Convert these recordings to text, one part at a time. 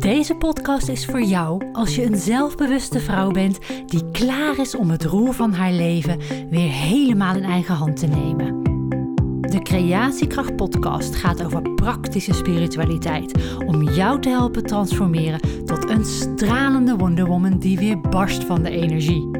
Deze podcast is voor jou als je een zelfbewuste vrouw bent die klaar is om het roer van haar leven weer helemaal in eigen hand te nemen. De Creatiekracht Podcast gaat over praktische spiritualiteit om jou te helpen transformeren tot een stralende Wonder Woman die weer barst van de energie.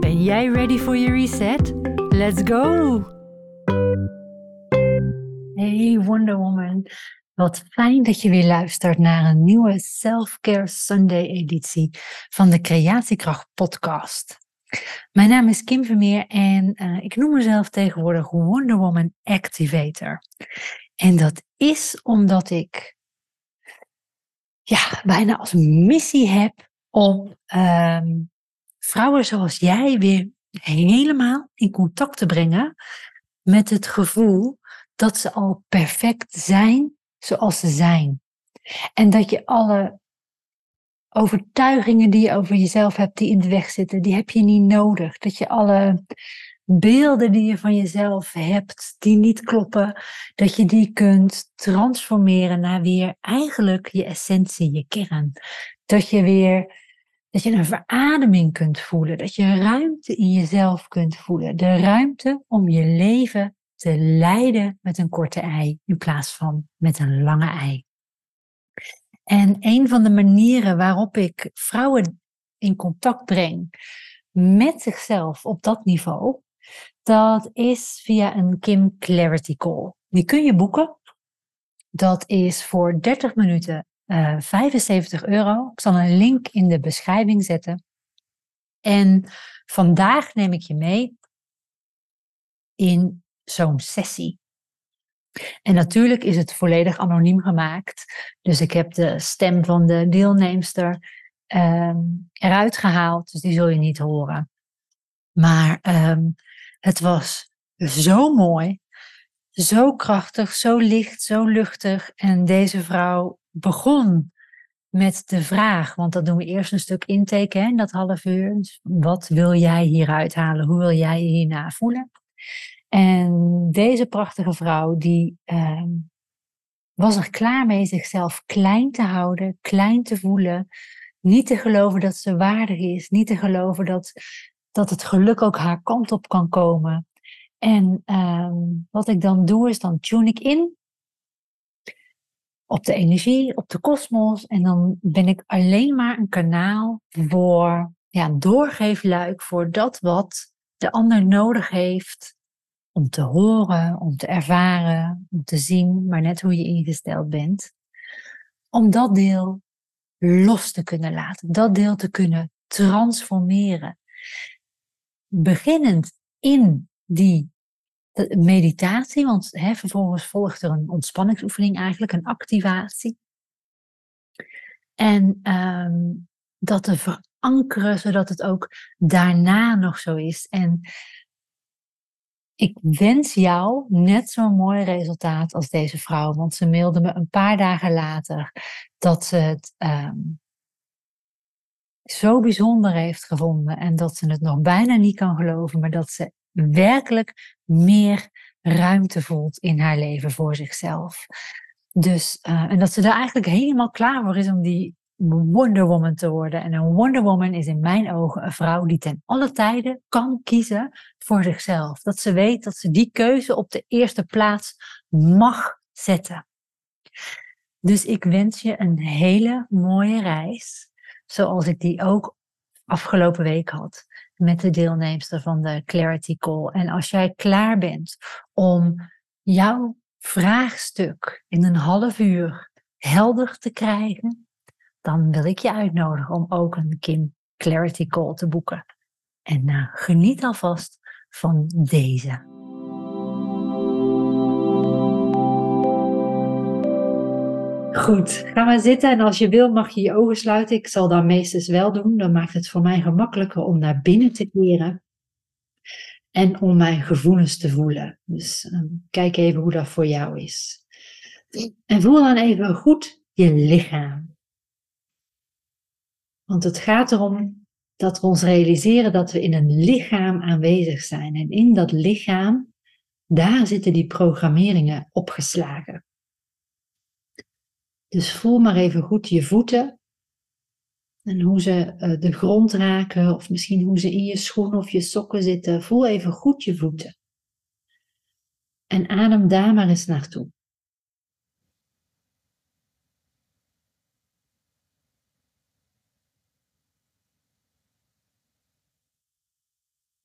Ben jij ready for your reset? Let's go! Hey Wonder Woman. Wat fijn dat je weer luistert naar een nieuwe Self-Care Sunday editie van de Creatiekracht podcast. Mijn naam is Kim Vermeer en uh, ik noem mezelf tegenwoordig Wonder Woman Activator. En dat is omdat ik ja, bijna als missie heb om um, vrouwen zoals jij weer helemaal in contact te brengen met het gevoel dat ze al perfect zijn zoals ze zijn. En dat je alle overtuigingen die je over jezelf hebt, die in de weg zitten, die heb je niet nodig. Dat je alle beelden die je van jezelf hebt, die niet kloppen, dat je die kunt transformeren naar weer eigenlijk je essentie, je kern. Dat je weer, dat je een verademing kunt voelen, dat je ruimte in jezelf kunt voelen. De ruimte om je leven te leiden met een korte ei in plaats van met een lange ei. En een van de manieren waarop ik vrouwen in contact breng met zichzelf op dat niveau, dat is via een Kim Clarity Call. Die kun je boeken. Dat is voor 30 minuten uh, eh, 75 euro. Ik zal een link in de beschrijving zetten. En vandaag neem ik je mee in zo'n sessie. En natuurlijk is het volledig anoniem gemaakt. Dus ik heb de stem van de deelnemster um, eruit gehaald. Dus die zul je niet horen. Maar um, het was zo mooi, zo krachtig, zo licht, zo luchtig. En deze vrouw begon met de vraag, want dat doen we eerst een stuk intake in dat half uur. Dus wat wil jij hieruit halen? Hoe wil jij je hierna voelen? En deze prachtige vrouw, die uh, was er klaar mee zichzelf klein te houden, klein te voelen. Niet te geloven dat ze waardig is. Niet te geloven dat, dat het geluk ook haar kant op kan komen. En um, wat ik dan doe, is dan tune ik in op de energie, op de kosmos. En dan ben ik alleen maar een kanaal voor, ja, doorgeefluik voor dat wat de ander nodig heeft om te horen, om te ervaren, om te zien, maar net hoe je ingesteld bent. Om dat deel los te kunnen laten, dat deel te kunnen transformeren. Beginnend in die meditatie, want hè, vervolgens volgt er een ontspanningsoefening eigenlijk, een activatie. En um, dat te verankeren, zodat het ook daarna nog zo is. En ik wens jou net zo'n mooi resultaat als deze vrouw. Want ze mailde me een paar dagen later dat ze het um, zo bijzonder heeft gevonden. En dat ze het nog bijna niet kan geloven, maar dat ze werkelijk meer ruimte voelt in haar leven voor zichzelf. Dus, uh, en dat ze daar eigenlijk helemaal klaar voor is om die Wonder Woman te worden. En een Wonder Woman is in mijn ogen een vrouw die ten alle tijden kan kiezen voor zichzelf. Dat ze weet dat ze die keuze op de eerste plaats mag zetten. Dus ik wens je een hele mooie reis, zoals ik die ook afgelopen week had met de deelnemster van de Clarity Call. En als jij klaar bent om jouw vraagstuk in een half uur helder te krijgen, dan wil ik je uitnodigen om ook een Kim Clarity Call te boeken. En uh, geniet alvast van deze. Goed, ga maar zitten en als je wil mag je je ogen sluiten. Ik zal dat meestens wel doen. Dan maakt het voor mij gemakkelijker om naar binnen te keren. En om mijn gevoelens te voelen. Dus um, kijk even hoe dat voor jou is. En voel dan even goed je lichaam. Want het gaat erom dat we ons realiseren dat we in een lichaam aanwezig zijn. En in dat lichaam, daar zitten die programmeringen opgeslagen. Dus voel maar even goed je voeten. En hoe ze eh, de grond raken, of misschien hoe ze in je schoen of je sokken zitten. Voel even goed je voeten. En adem daar maar eens naartoe.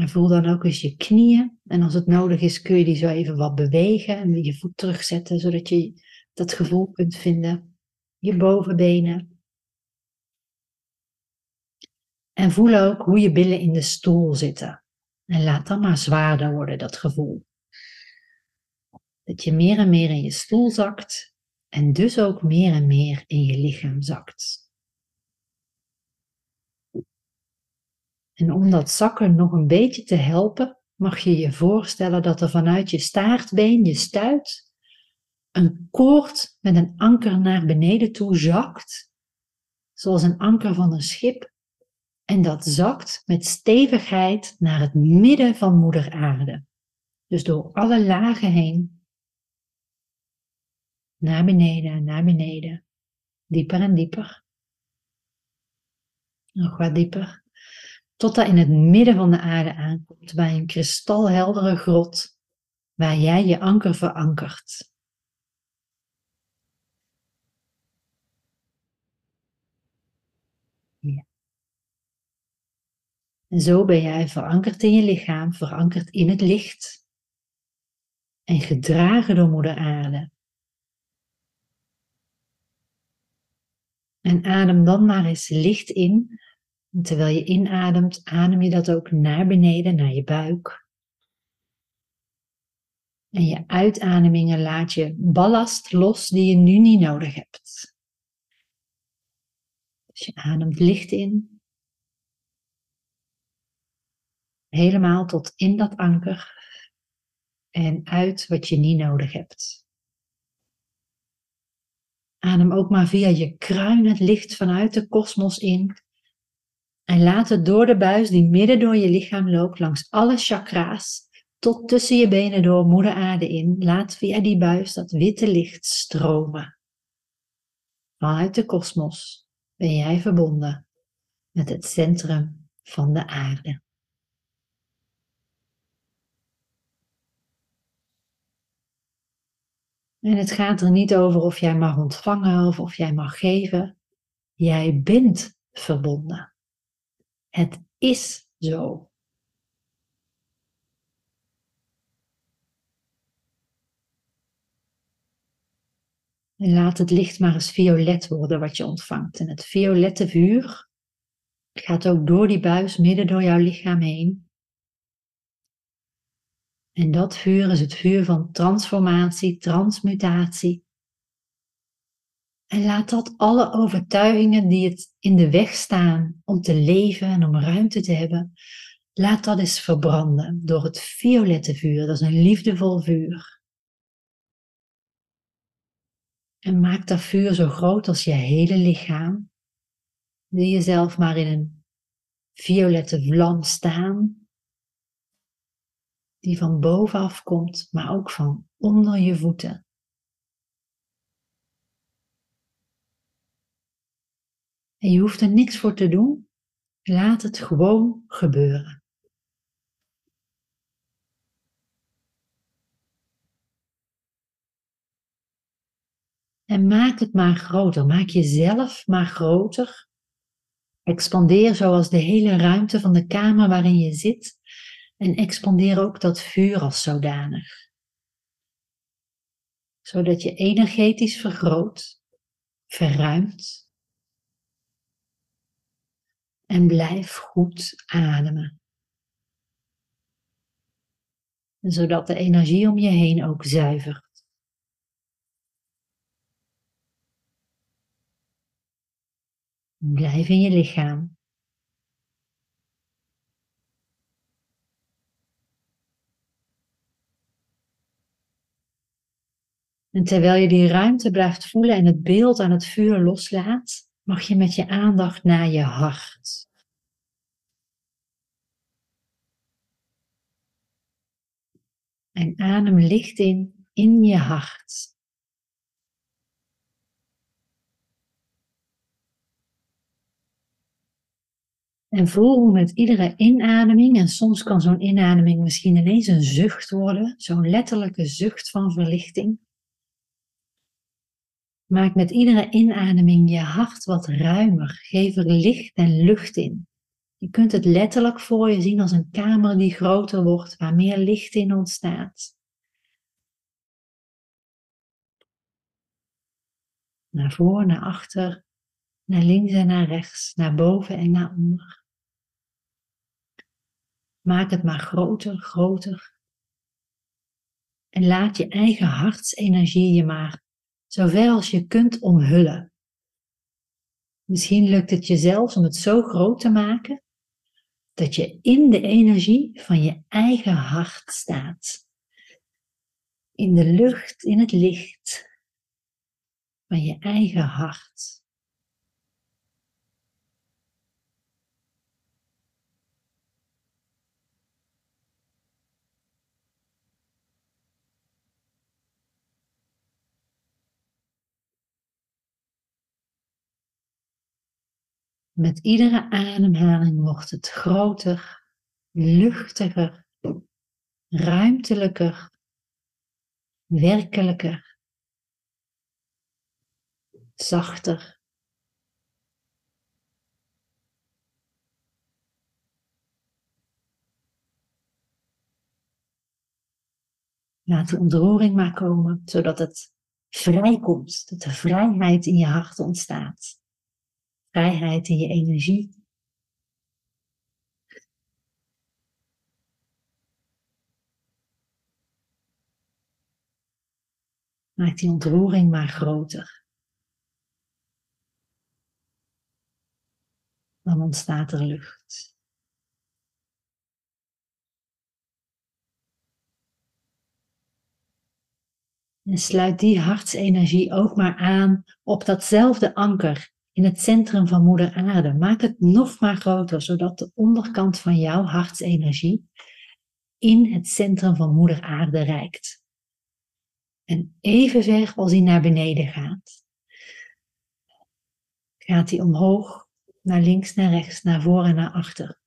En voel dan ook eens je knieën. En als het nodig is, kun je die zo even wat bewegen en je voet terugzetten, zodat je dat gevoel kunt vinden. Je bovenbenen. En voel ook hoe je billen in de stoel zitten. En laat dan maar zwaarder worden, dat gevoel. Dat je meer en meer in je stoel zakt en dus ook meer en meer in je lichaam zakt. En om dat zakken nog een beetje te helpen, mag je je voorstellen dat er vanuit je staartbeen, je stuit, een koord met een anker naar beneden toe zakt, zoals een anker van een schip, en dat zakt met stevigheid naar het midden van Moeder Aarde. Dus door alle lagen heen, naar beneden, naar beneden, dieper en dieper. Nog wat dieper tot dat in het midden van de aarde aankomt, bij een kristalheldere grot, waar jij je anker verankert. Ja. En zo ben jij verankerd in je lichaam, verankerd in het licht en gedragen door Moeder Aarde. En adem dan maar eens licht in terwijl je inademt, adem je dat ook naar beneden, naar je buik. En je uitademingen laat je ballast los die je nu niet nodig hebt. Dus je ademt licht in. Helemaal tot in dat anker. En uit wat je niet nodig hebt. Adem ook maar via je kruin het licht vanuit de kosmos in. En laat het door de buis die midden door je lichaam loopt, langs alle chakra's, tot tussen je benen door moeder aarde in. Laat via die buis dat witte licht stromen. Vanuit de kosmos ben jij verbonden met het centrum van de aarde. En het gaat er niet over of jij mag ontvangen of of jij mag geven. Jij bent verbonden. Het is zo. En laat het licht maar eens violet worden wat je ontvangt. En het violette vuur gaat ook door die buis midden door jouw lichaam heen. En dat vuur is het vuur van transformatie, transmutatie. En laat dat alle overtuigingen die het in de weg staan om te leven en om ruimte te hebben, laat dat eens verbranden door het violette vuur. Dat is een liefdevol vuur. En maak dat vuur zo groot als je hele lichaam. Wil jezelf maar in een violette vlam staan, die van bovenaf komt, maar ook van onder je voeten. En je hoeft er niks voor te doen. Laat het gewoon gebeuren. En maak het maar groter. Maak jezelf maar groter. Expandeer zoals de hele ruimte van de kamer waarin je zit. En expandeer ook dat vuur als zodanig. Zodat je energetisch vergroot, verruimt en blijf goed ademen. Zodat de energie om je heen ook zuivert. Blijf in je lichaam. En terwijl je die ruimte blijft voelen en het beeld aan het vuur loslaat, mag je met je aandacht naar je hart. En adem licht in, in je hart. En voel hoe met iedere inademing, en soms kan zo'n inademing misschien ineens een zucht worden, zo'n letterlijke zucht van verlichting. Maak met iedere inademing je hart wat ruimer. Geef er licht en lucht in. Je kunt het letterlijk voor je zien als een kamer die groter wordt, waar meer licht in ontstaat. Naar voor, naar achter, naar links en naar rechts, naar boven en naar onder. Maak het maar groter, groter. En laat je eigen hartsenergie je maar zover als je kunt omhullen. Misschien lukt het je zelfs om het zo groot te maken dat je in de energie van je eigen hart staat. In de lucht, in het licht van je eigen hart. Met iedere ademhaling wordt het groter, luchtiger, ruimtelijker, werkelijker, zachter. Laat de ontroering maar komen, zodat het vrijkomt, dat de vrijheid in je hart ontstaat vrijheid in je energie. Maak die ontroering maar groter. Dan ontstaat er lucht. En sluit die hartsenergie ook maar aan op datzelfde anker in het centrum van Moeder Aarde. Maak het nog maar groter, zodat de onderkant van jouw hartsenergie in het centrum van Moeder Aarde reikt. En even ver als hij naar beneden gaat, gaat hij omhoog, naar links, naar rechts, naar voor en naar achter.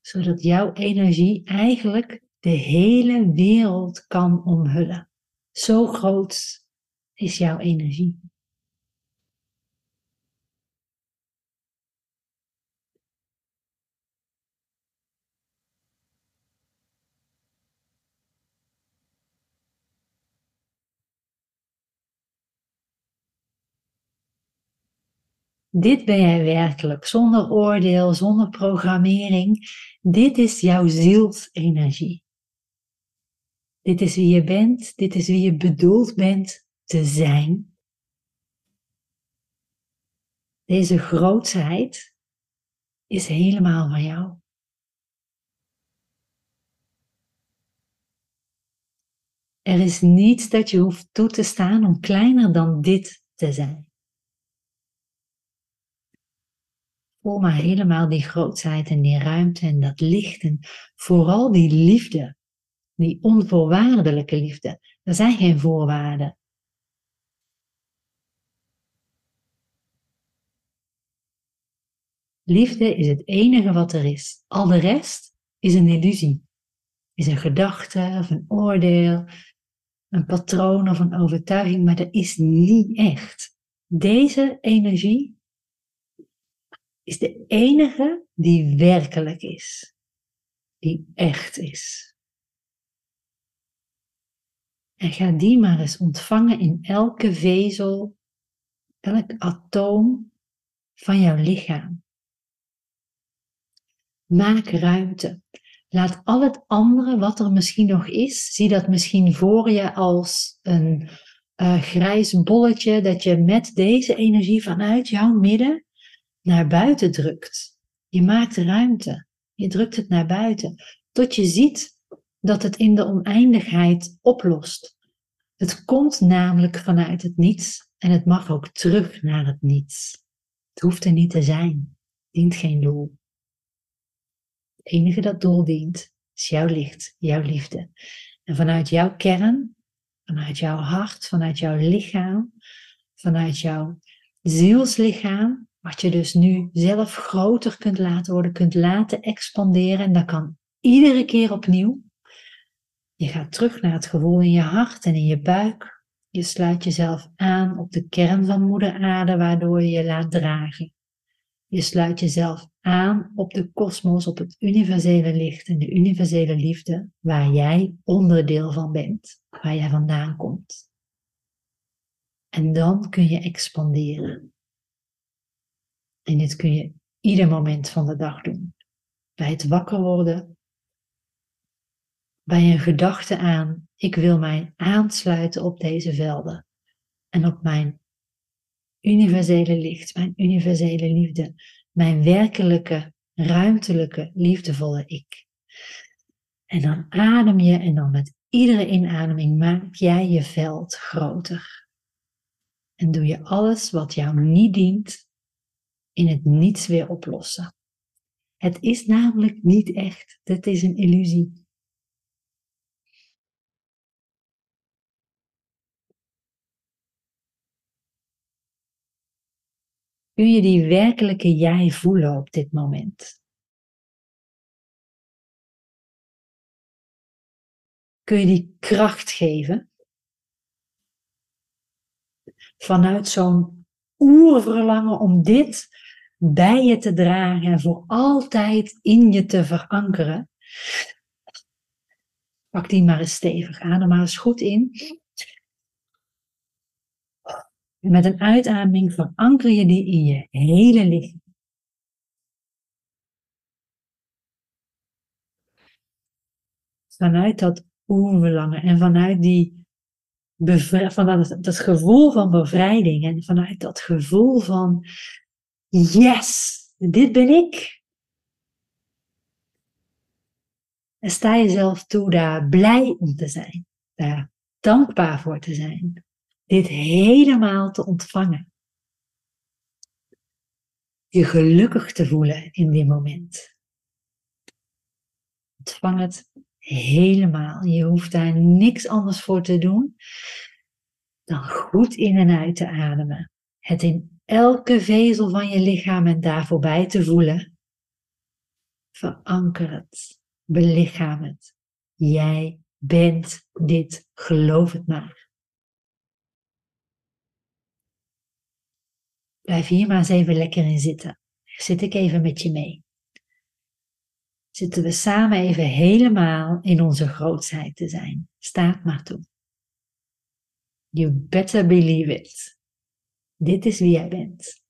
Zodat jouw energie eigenlijk de hele wereld kan omhullen. Zo groot is jouw energie. Dit ben jij werkelijk, zonder oordeel, zonder programmering. Dit is jouw zielsenergie. Dit is wie je bent, dit is wie je bedoeld bent te zijn. Deze grootsheid is helemaal van jou. Er is niets dat je hoeft toe te staan om kleiner dan dit te zijn. Voel maar helemaal die grootsheid en die ruimte en dat licht en vooral die liefde die onvoorwaardelijke liefde. Er zijn geen voorwaarden. Liefde is het enige wat er is. Al de rest is een illusie. Is een gedachte of een oordeel, een patroon of een overtuiging, maar dat is niet echt. Deze energie is de enige die werkelijk is, die echt is. En ga die maar eens ontvangen in elke vezel, elk atoom van jouw lichaam. Maak ruimte. Laat al het andere wat er misschien nog is, zie dat misschien voor je als een uh, grijs bolletje dat je met deze energie vanuit jouw midden naar buiten drukt. Je maakt ruimte. Je drukt het naar buiten. Tot je ziet dat het in de oneindigheid oplost. Het komt namelijk vanuit het niets en het mag ook terug naar het niets. Het hoeft er niet te zijn, dient geen doel. Het enige dat doel dient is jouw licht, jouw liefde. En vanuit jouw kern, Vanuit jouw hart, vanuit jouw lichaam, vanuit jouw zielslichaam, wat je dus nu zelf groter kunt laten worden, kunt laten expanderen. En dat kan iedere keer opnieuw. Je gaat terug naar het gevoel in je hart en in je buik. Je sluit jezelf aan op de kern van moeder aarde, waardoor je je laat dragen. Je sluit jezelf aan op de kosmos, op het universele licht en de universele liefde, waar jij onderdeel van bent, waar jij vandaan komt. En dan kun je expanderen. En dit kun je ieder moment van de dag doen. Bij het wakker worden, bij een gedachte aan, ik wil mij aansluiten op deze velden en op mijn universele licht, mijn universele liefde, mijn werkelijke, ruimtelijke, liefdevolle ik. En dan adem je en dan met iedere inademing maak jij je veld groter. En doe je alles wat jou niet dient in het niets weer oplossen. Het is namelijk niet echt, het is een illusie. Kun je die werkelijke jij voelen op dit moment? Kun je die kracht geven? Vanuit zo'n oerverlangen om dit bij je te dragen en voor altijd in je te verankeren. Pak die maar eens stevig. Adem maar eens goed in. En met een uitademing veranker je die in je hele lichaam. Vanuit dat oerverlangen en vanuit die vanuit dat, dat gevoel van bevrijding en vanuit dat gevoel van yes, dit ben ik. En sta jezelf toe daar blij om te zijn, daar dankbaar voor te zijn dit helemaal te ontvangen. Je gelukkig te voelen in dit moment. Ontvang het helemaal. Je hoeft daar niks anders voor te doen dan goed in en uit te ademen. Het in elke vezel van je lichaam en daar voorbij te voelen. Veranker het. Belichaam het. Jij bent dit. Geloof het maar. Blijf hier maar eens even lekker in zitten. Zit ik even met je mee. Zitten we samen even helemaal in onze grootsheid te zijn. Staat maar toe. You better believe it. Dit is wie jij bent.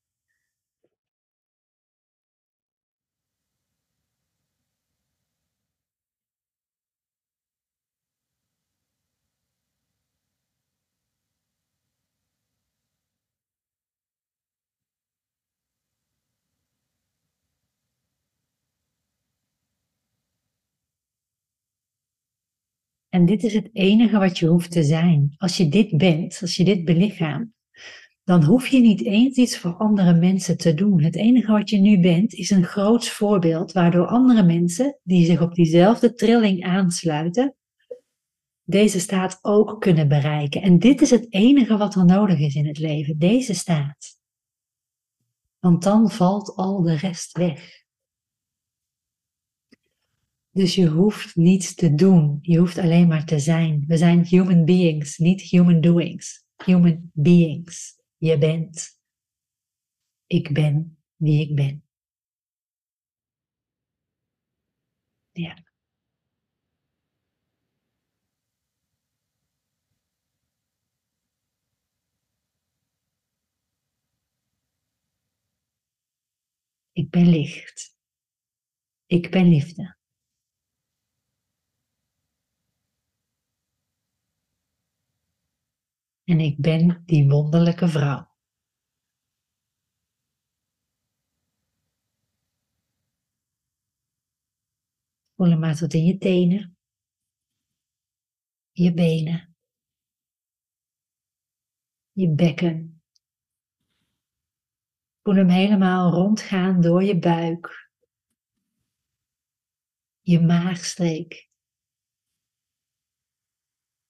En dit is het enige wat je hoeft te zijn. Als je dit bent, als je dit belichaamt, dan hoef je niet eens iets voor andere mensen te doen. Het enige wat je nu bent is een groot voorbeeld waardoor andere mensen die zich op diezelfde trilling aansluiten, deze staat ook kunnen bereiken. En dit is het enige wat er nodig is in het leven, deze staat. Want dan valt al de rest weg. Dus je hoeft niets te doen. Je hoeft alleen maar te zijn. We zijn human beings, niet human doings. Human beings. Je bent. Ik ben wie ik ben. Ja. Ik ben licht. Ik ben liefde. En ik ben die wonderlijke vrouw. Voel hem maar tot in je tenen, je benen, je bekken. Voel hem helemaal rondgaan door je buik, je maagstreek,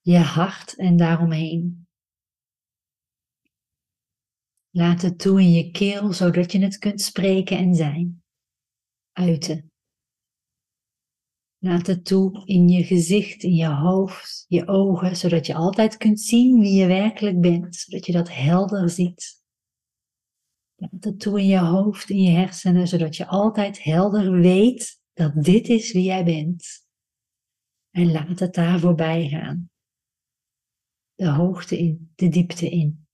je hart en daaromheen. Laat het toe in je keel, zodat je het kunt spreken en zijn. Uiten. Laat het toe in je gezicht, in je hoofd, je ogen, zodat je altijd kunt zien wie je werkelijk bent, zodat je dat helder ziet. Laat het toe in je hoofd, in je hersenen, zodat je altijd helder weet dat dit is wie jij bent. En laat het daar voorbij gaan. De hoogte in, de diepte in,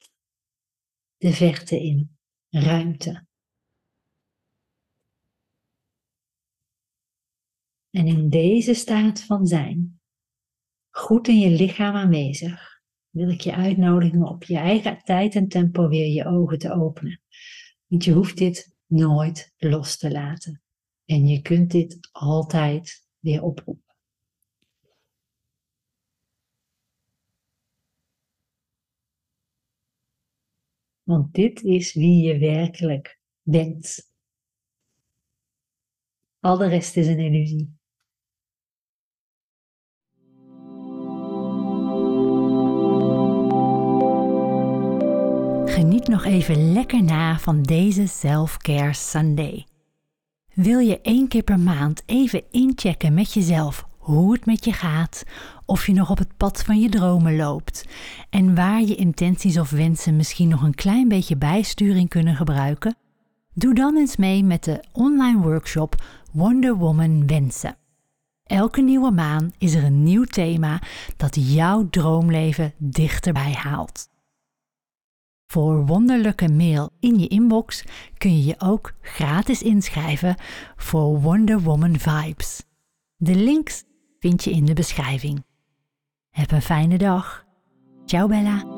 de verte in, ruimte. En in deze staat van zijn, goed in je lichaam aanwezig, wil ik je uitnodigen op je eigen tijd en tempo weer je ogen te openen. Want je hoeft dit nooit los te laten. En je kunt dit altijd weer oproepen. Want dit is wie je werkelijk bent. Al de rest is een illusie. Geniet nog even lekker na van deze Self-Care Sunday. Wil je één keer per maand even inchecken met jezelf hoe het met je gaat, of je nog op het pad van je dromen loopt en waar je intenties of wensen misschien nog een klein beetje bijsturing kunnen gebruiken? Doe dan eens mee met de online workshop Wonder Woman Wensen. Elke nieuwe maan is er een nieuw thema dat jouw droomleven dichterbij haalt. Voor wonderlijke mail in je inbox kun je je ook gratis inschrijven voor Wonder Woman Vibes. De links vind je in de beschrijving. Heb een fijne dag. Ciao Bella.